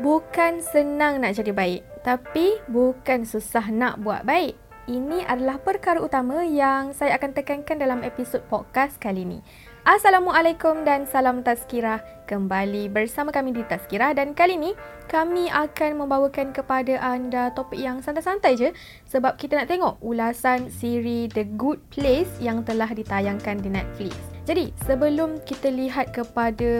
Bukan senang nak jadi baik, tapi bukan susah nak buat baik. Ini adalah perkara utama yang saya akan tekankan dalam episod podcast kali ini. Assalamualaikum dan salam tazkirah. Kembali bersama kami di Tazkirah dan kali ini kami akan membawakan kepada anda topik yang santai-santai je sebab kita nak tengok ulasan siri The Good Place yang telah ditayangkan di Netflix. Jadi, sebelum kita lihat kepada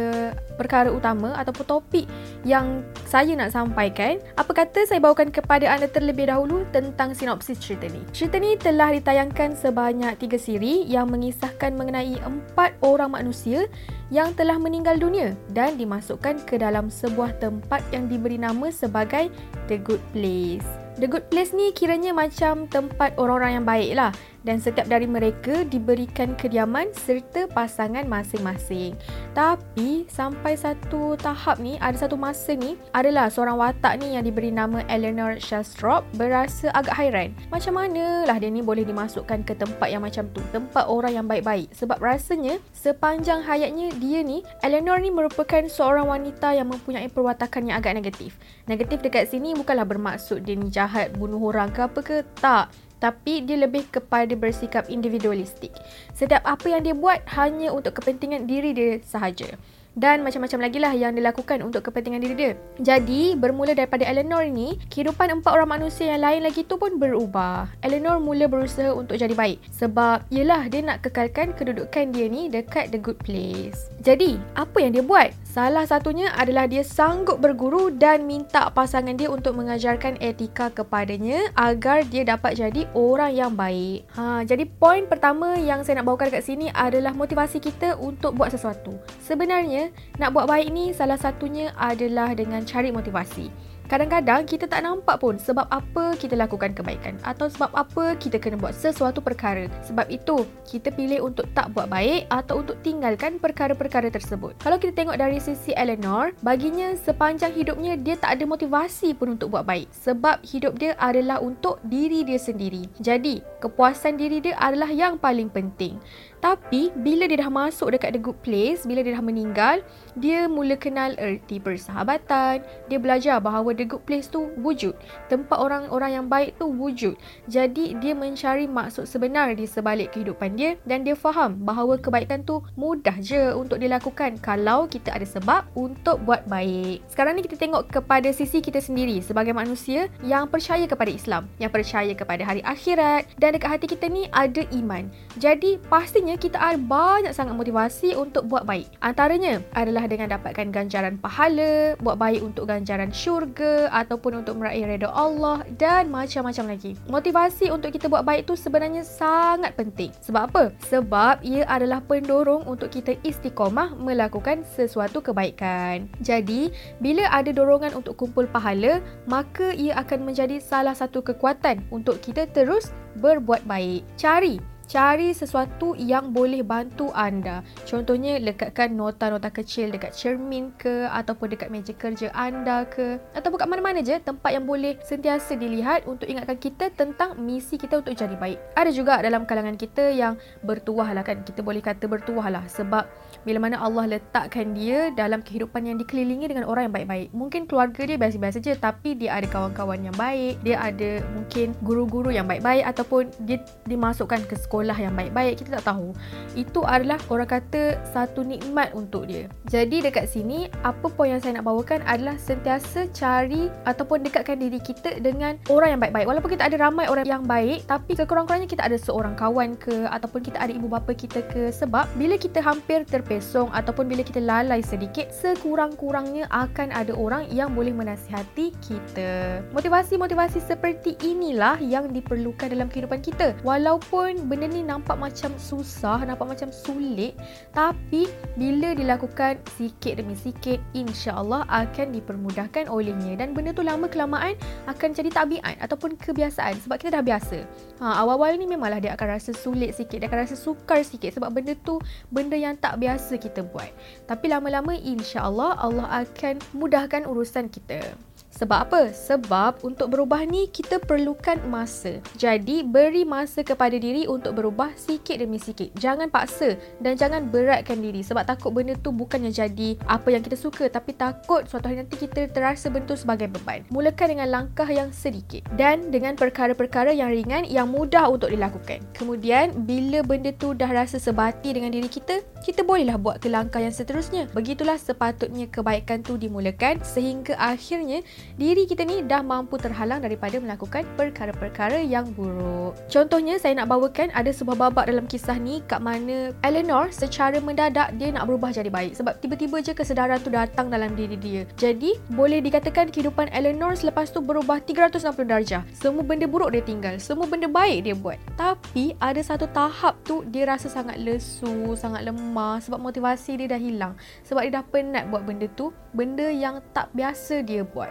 perkara utama ataupun topik yang saya nak sampaikan, apa kata saya bawakan kepada anda terlebih dahulu tentang sinopsis cerita ni. Cerita ni telah ditayangkan sebanyak tiga siri yang mengisahkan mengenai empat orang manusia yang telah meninggal dunia dan dimasukkan ke dalam sebuah tempat yang diberi nama sebagai The Good Place. The Good Place ni kiranya macam tempat orang-orang yang baik lah dan setiap dari mereka diberikan kediaman serta pasangan masing-masing. Tapi sampai satu tahap ni, ada satu masa ni, adalah seorang watak ni yang diberi nama Eleanor Shastrop berasa agak hairan. Macam mana lah dia ni boleh dimasukkan ke tempat yang macam tu, tempat orang yang baik-baik. Sebab rasanya sepanjang hayatnya dia ni, Eleanor ni merupakan seorang wanita yang mempunyai perwatakan yang agak negatif. Negatif dekat sini bukanlah bermaksud dia ni jahat, bunuh orang ke apa ke, tak tapi dia lebih kepada bersikap individualistik. Setiap apa yang dia buat hanya untuk kepentingan diri dia sahaja dan macam-macam lagi lah yang dilakukan untuk kepentingan diri dia. Jadi, bermula daripada Eleanor ni, kehidupan empat orang manusia yang lain lagi tu pun berubah. Eleanor mula berusaha untuk jadi baik sebab yelah dia nak kekalkan kedudukan dia ni dekat the good place. Jadi, apa yang dia buat? Salah satunya adalah dia sanggup berguru dan minta pasangan dia untuk mengajarkan etika kepadanya agar dia dapat jadi orang yang baik. Ha, jadi poin pertama yang saya nak bawakan dekat sini adalah motivasi kita untuk buat sesuatu. Sebenarnya nak buat baik ni salah satunya adalah dengan cari motivasi. Kadang-kadang kita tak nampak pun sebab apa kita lakukan kebaikan atau sebab apa kita kena buat sesuatu perkara. Sebab itu, kita pilih untuk tak buat baik atau untuk tinggalkan perkara-perkara tersebut. Kalau kita tengok dari sisi Eleanor, baginya sepanjang hidupnya dia tak ada motivasi pun untuk buat baik. Sebab hidup dia adalah untuk diri dia sendiri. Jadi, kepuasan diri dia adalah yang paling penting. Tapi bila dia dah masuk dekat the good place, bila dia dah meninggal, dia mula kenal erti persahabatan. Dia belajar bahawa the good place tu wujud. Tempat orang-orang yang baik tu wujud. Jadi dia mencari maksud sebenar di sebalik kehidupan dia dan dia faham bahawa kebaikan tu mudah je untuk dilakukan kalau kita ada sebab untuk buat baik. Sekarang ni kita tengok kepada sisi kita sendiri sebagai manusia yang percaya kepada Islam, yang percaya kepada hari akhirat dan dekat hati kita ni ada iman. Jadi pastinya sebenarnya kita ada banyak sangat motivasi untuk buat baik. Antaranya adalah dengan dapatkan ganjaran pahala, buat baik untuk ganjaran syurga ataupun untuk meraih redha Allah dan macam-macam lagi. Motivasi untuk kita buat baik tu sebenarnya sangat penting. Sebab apa? Sebab ia adalah pendorong untuk kita istiqomah melakukan sesuatu kebaikan. Jadi, bila ada dorongan untuk kumpul pahala, maka ia akan menjadi salah satu kekuatan untuk kita terus berbuat baik. Cari cari sesuatu yang boleh bantu anda. Contohnya lekatkan nota-nota kecil dekat cermin ke ataupun dekat meja kerja anda ke ataupun kat mana-mana je tempat yang boleh sentiasa dilihat untuk ingatkan kita tentang misi kita untuk jadi baik. Ada juga dalam kalangan kita yang bertuah lah kan. Kita boleh kata bertuah lah sebab bila mana Allah letakkan dia dalam kehidupan yang dikelilingi dengan orang yang baik-baik. Mungkin keluarga dia biasa-biasa je tapi dia ada kawan-kawan yang baik. Dia ada mungkin guru-guru yang baik-baik ataupun dia dimasukkan ke sekolah sekolah yang baik-baik kita tak tahu. Itu adalah orang kata satu nikmat untuk dia. Jadi dekat sini apa poin yang saya nak bawakan adalah sentiasa cari ataupun dekatkan diri kita dengan orang yang baik-baik. Walaupun kita ada ramai orang yang baik tapi kekurang-kurangnya kita ada seorang kawan ke ataupun kita ada ibu bapa kita ke. Sebab bila kita hampir terpesong ataupun bila kita lalai sedikit sekurang-kurangnya akan ada orang yang boleh menasihati kita. Motivasi-motivasi seperti inilah yang diperlukan dalam kehidupan kita. Walaupun benda ni nampak macam susah, nampak macam sulit tapi bila dilakukan sikit demi sikit insya-Allah akan dipermudahkan olehnya dan benda tu lama kelamaan akan jadi tabiat ataupun kebiasaan sebab kita dah biasa. Ha awal-awal ni memanglah dia akan rasa sulit sikit, dia akan rasa sukar sikit sebab benda tu benda yang tak biasa kita buat. Tapi lama-lama insya-Allah Allah akan mudahkan urusan kita. Sebab apa? Sebab untuk berubah ni kita perlukan masa. Jadi beri masa kepada diri untuk berubah sikit demi sikit. Jangan paksa dan jangan beratkan diri sebab takut benda tu bukannya jadi apa yang kita suka tapi takut suatu hari nanti kita terasa bentuk sebagai beban. Mulakan dengan langkah yang sedikit dan dengan perkara-perkara yang ringan yang mudah untuk dilakukan. Kemudian bila benda tu dah rasa sebati dengan diri kita, kita bolehlah buat ke langkah yang seterusnya. Begitulah sepatutnya kebaikan tu dimulakan sehingga akhirnya diri kita ni dah mampu terhalang daripada melakukan perkara-perkara yang buruk. Contohnya saya nak bawakan ada sebuah babak dalam kisah ni kat mana Eleanor secara mendadak dia nak berubah jadi baik sebab tiba-tiba je kesedaran tu datang dalam diri dia. Jadi boleh dikatakan kehidupan Eleanor selepas tu berubah 360 darjah. Semua benda buruk dia tinggal, semua benda baik dia buat. Tapi ada satu tahap tu dia rasa sangat lesu, sangat lemah sebab motivasi dia dah hilang. Sebab dia dah penat buat benda tu, benda yang tak biasa dia buat.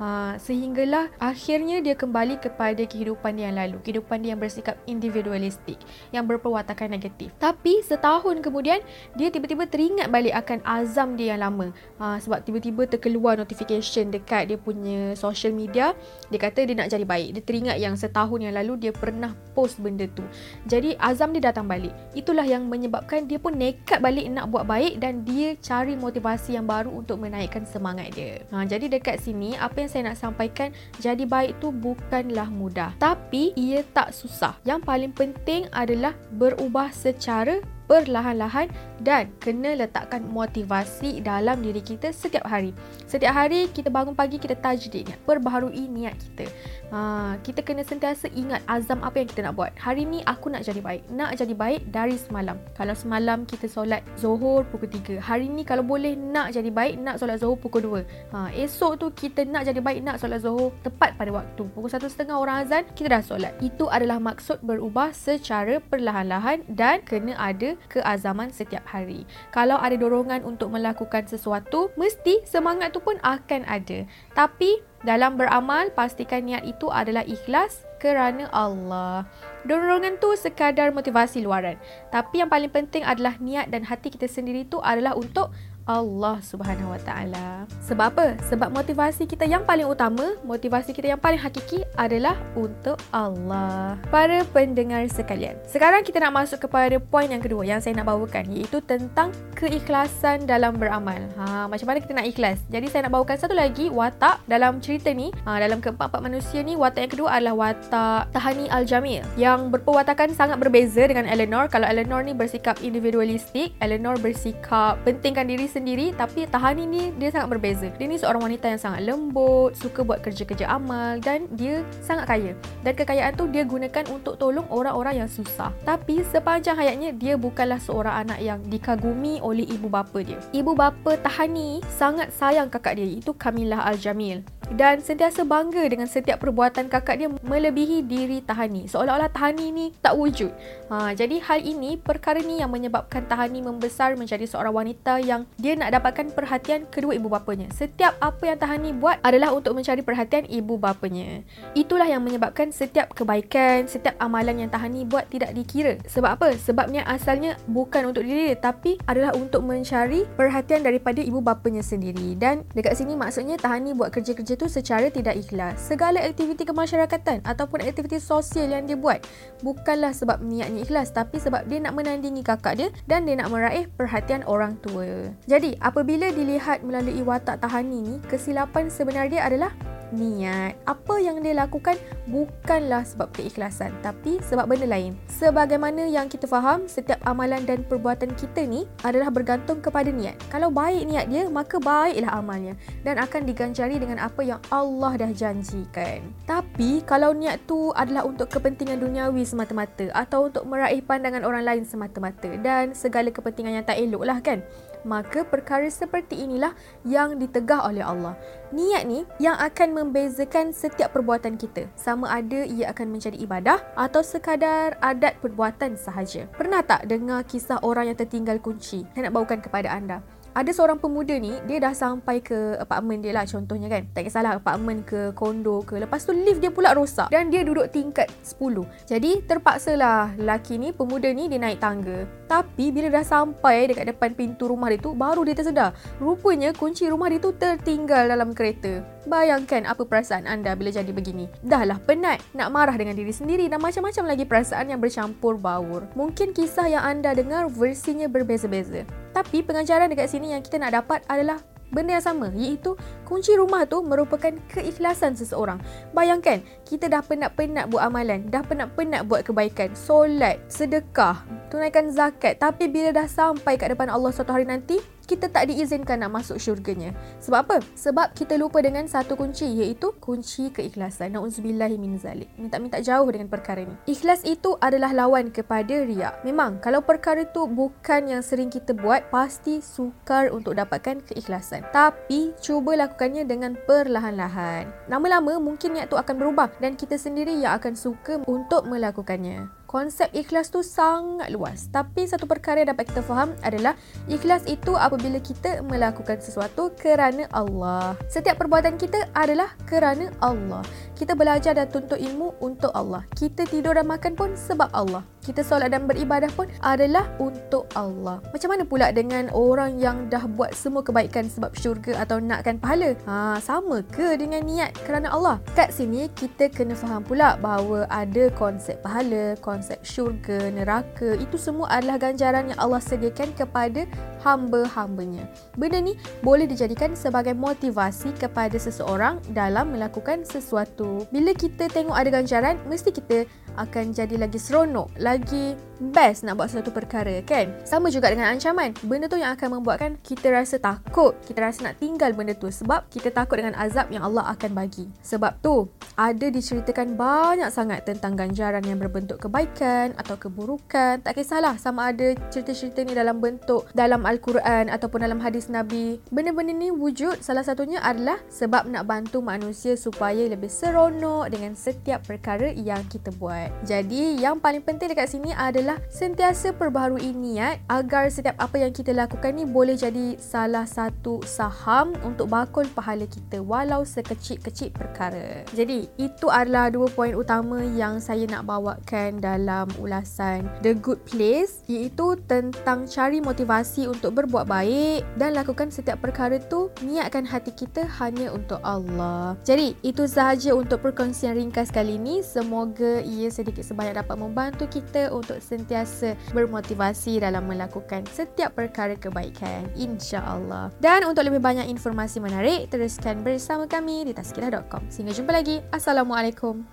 Ha, sehinggalah akhirnya dia kembali kepada kehidupan dia yang lalu. Kehidupan dia yang bersikap individualistik. Yang berperwatakan negatif. Tapi setahun kemudian, dia tiba-tiba teringat balik akan azam dia yang lama. Ha, sebab tiba-tiba terkeluar notification dekat dia punya social media. Dia kata dia nak jadi baik. Dia teringat yang setahun yang lalu dia pernah post benda tu. Jadi azam dia datang balik. Itulah yang menyebabkan dia pun nekat balik nak buat baik dan dia cari motivasi yang baru untuk menaikkan semangat dia. Ha, jadi dekat sini, apa yang saya nak sampaikan jadi baik tu bukanlah mudah. Tapi ia tak susah. Yang paling penting adalah berubah secara perlahan-lahan dan kena letakkan motivasi dalam diri kita setiap hari. Setiap hari kita bangun pagi kita tajdid perbaharui niat kita. Ha, kita kena sentiasa ingat azam apa yang kita nak buat. Hari ni aku nak jadi baik. Nak jadi baik dari semalam. Kalau semalam kita solat Zohor pukul 3. Hari ni kalau boleh nak jadi baik nak solat Zohor pukul 2. Ha, esok tu kita nak jadi baik nak solat Zohor tepat pada waktu. Pukul 1.30 orang azan kita dah solat. Itu adalah maksud berubah secara perlahan-lahan dan kena ada keazaman setiap hari. Kalau ada dorongan untuk melakukan sesuatu, mesti semangat tu pun akan ada. Tapi dalam beramal, pastikan niat itu adalah ikhlas kerana Allah. Dorongan tu sekadar motivasi luaran. Tapi yang paling penting adalah niat dan hati kita sendiri tu adalah untuk Allah Subhanahu Wa Taala. Sebab apa? Sebab motivasi kita yang paling utama, motivasi kita yang paling hakiki adalah untuk Allah. Para pendengar sekalian, sekarang kita nak masuk kepada poin yang kedua yang saya nak bawakan iaitu tentang keikhlasan dalam beramal. Ha, macam mana kita nak ikhlas? Jadi saya nak bawakan satu lagi watak dalam cerita ni, ha, dalam keempat-empat manusia ni, watak yang kedua adalah watak Tahani Al-Jamil yang berperwatakan sangat berbeza dengan Eleanor. Kalau Eleanor ni bersikap individualistik, Eleanor bersikap pentingkan diri sendiri sendiri tapi Tahani ni dia sangat berbeza. Dia ni seorang wanita yang sangat lembut, suka buat kerja-kerja amal dan dia sangat kaya. Dan kekayaan tu dia gunakan untuk tolong orang-orang yang susah. Tapi sepanjang hayatnya dia bukanlah seorang anak yang dikagumi oleh ibu bapa dia. Ibu bapa Tahani sangat sayang kakak dia iaitu Kamilah Al-Jamil dan sentiasa bangga dengan setiap perbuatan kakak dia melebihi diri Tahani. Seolah-olah Tahani ni tak wujud. Ha, jadi hal ini, perkara ni yang menyebabkan Tahani membesar menjadi seorang wanita yang dia nak dapatkan perhatian kedua ibu bapanya. Setiap apa yang Tahani buat adalah untuk mencari perhatian ibu bapanya. Itulah yang menyebabkan setiap kebaikan, setiap amalan yang Tahani buat tidak dikira. Sebab apa? Sebabnya asalnya bukan untuk diri dia tapi adalah untuk mencari perhatian daripada ibu bapanya sendiri. Dan dekat sini maksudnya Tahani buat kerja-kerja itu secara tidak ikhlas. Segala aktiviti kemasyarakatan ataupun aktiviti sosial yang dia buat bukanlah sebab niatnya ikhlas tapi sebab dia nak menandingi kakak dia dan dia nak meraih perhatian orang tua. Jadi, apabila dilihat melalui watak tahani ni, kesilapan sebenarnya adalah niat. Apa yang dia lakukan bukanlah sebab keikhlasan tapi sebab benda lain. Sebagaimana yang kita faham, setiap amalan dan perbuatan kita ni adalah bergantung kepada niat. Kalau baik niat dia, maka baiklah amalnya dan akan diganjari dengan apa yang Allah dah janjikan. Tapi kalau niat tu adalah untuk kepentingan duniawi semata-mata atau untuk meraih pandangan orang lain semata-mata dan segala kepentingan yang tak elok lah kan maka perkara seperti inilah yang ditegah oleh Allah. Niat ni yang akan membezakan setiap perbuatan kita. Sama ada ia akan menjadi ibadah atau sekadar adat perbuatan sahaja. Pernah tak dengar kisah orang yang tertinggal kunci? Saya nak bawakan kepada anda. Ada seorang pemuda ni, dia dah sampai ke apartmen dia lah contohnya kan. Tak kisahlah apartmen ke kondo ke. Lepas tu lift dia pula rosak dan dia duduk tingkat 10. Jadi terpaksalah lelaki ni, pemuda ni dia naik tangga. Tapi bila dah sampai dekat depan pintu rumah dia tu, baru dia tersedar. Rupanya kunci rumah dia tu tertinggal dalam kereta. Bayangkan apa perasaan anda bila jadi begini. Dahlah penat, nak marah dengan diri sendiri dan macam-macam lagi perasaan yang bercampur baur. Mungkin kisah yang anda dengar versinya berbeza-beza. Tapi pengajaran dekat sini yang kita nak dapat adalah benda yang sama iaitu kunci rumah tu merupakan keikhlasan seseorang. Bayangkan, kita dah penat-penat buat amalan, dah penat-penat buat kebaikan, solat, sedekah, tunaikan zakat tapi bila dah sampai kat depan Allah suatu hari nanti, kita tak diizinkan nak masuk syurganya. Sebab apa? Sebab kita lupa dengan satu kunci iaitu kunci keikhlasan. Nauzubillahi min zalik. Minta-minta jauh dengan perkara ini. Ikhlas itu adalah lawan kepada riak. Memang kalau perkara itu bukan yang sering kita buat, pasti sukar untuk dapatkan keikhlasan. Tapi cuba lakukannya dengan perlahan-lahan. Lama-lama mungkin niat tu akan berubah dan kita sendiri yang akan suka untuk melakukannya. Konsep ikhlas tu sangat luas. Tapi satu perkara yang dapat kita faham adalah ikhlas itu apabila kita melakukan sesuatu kerana Allah. Setiap perbuatan kita adalah kerana Allah. Kita belajar dan tuntut ilmu untuk Allah. Kita tidur dan makan pun sebab Allah. Kita solat dan beribadah pun adalah untuk Allah. Macam mana pula dengan orang yang dah buat semua kebaikan sebab syurga atau nakkan pahala? Ha, sama ke dengan niat kerana Allah? Kat sini kita kena faham pula bahawa ada konsep pahala, konsep syurga, neraka, itu semua adalah ganjaran yang Allah sediakan kepada hamba-hambanya. Benda ni boleh dijadikan sebagai motivasi kepada seseorang dalam melakukan sesuatu. Bila kita tengok ada ganjaran, mesti kita akan jadi lagi seronok, lagi best nak buat sesuatu perkara kan. Sama juga dengan ancaman. Benda tu yang akan membuatkan kita rasa takut, kita rasa nak tinggal benda tu sebab kita takut dengan azab yang Allah akan bagi. Sebab tu, ada diceritakan banyak sangat tentang ganjaran yang berbentuk kebaikan atau keburukan. Tak kisahlah sama ada cerita-cerita ni dalam bentuk dalam Al-Quran ataupun dalam hadis Nabi. Benda-benda ni wujud salah satunya adalah sebab nak bantu manusia supaya lebih seronok dengan setiap perkara yang kita buat. Jadi yang paling penting dekat sini adalah sentiasa perbaharui niat agar setiap apa yang kita lakukan ni boleh jadi salah satu saham untuk bakul pahala kita walau sekecil-kecil perkara. Jadi itu adalah dua poin utama yang saya nak bawakan dalam ulasan The Good Place iaitu tentang cari motivasi untuk berbuat baik dan lakukan setiap perkara tu niatkan hati kita hanya untuk Allah. Jadi itu sahaja untuk perkongsian ringkas kali ini. Semoga ia sedikit sebanyak dapat membantu kita untuk sentiasa bermotivasi dalam melakukan setiap perkara kebaikan insya-Allah. Dan untuk lebih banyak informasi menarik teruskan bersama kami di taskilah.com. Sehingga jumpa lagi. Assalamualaikum.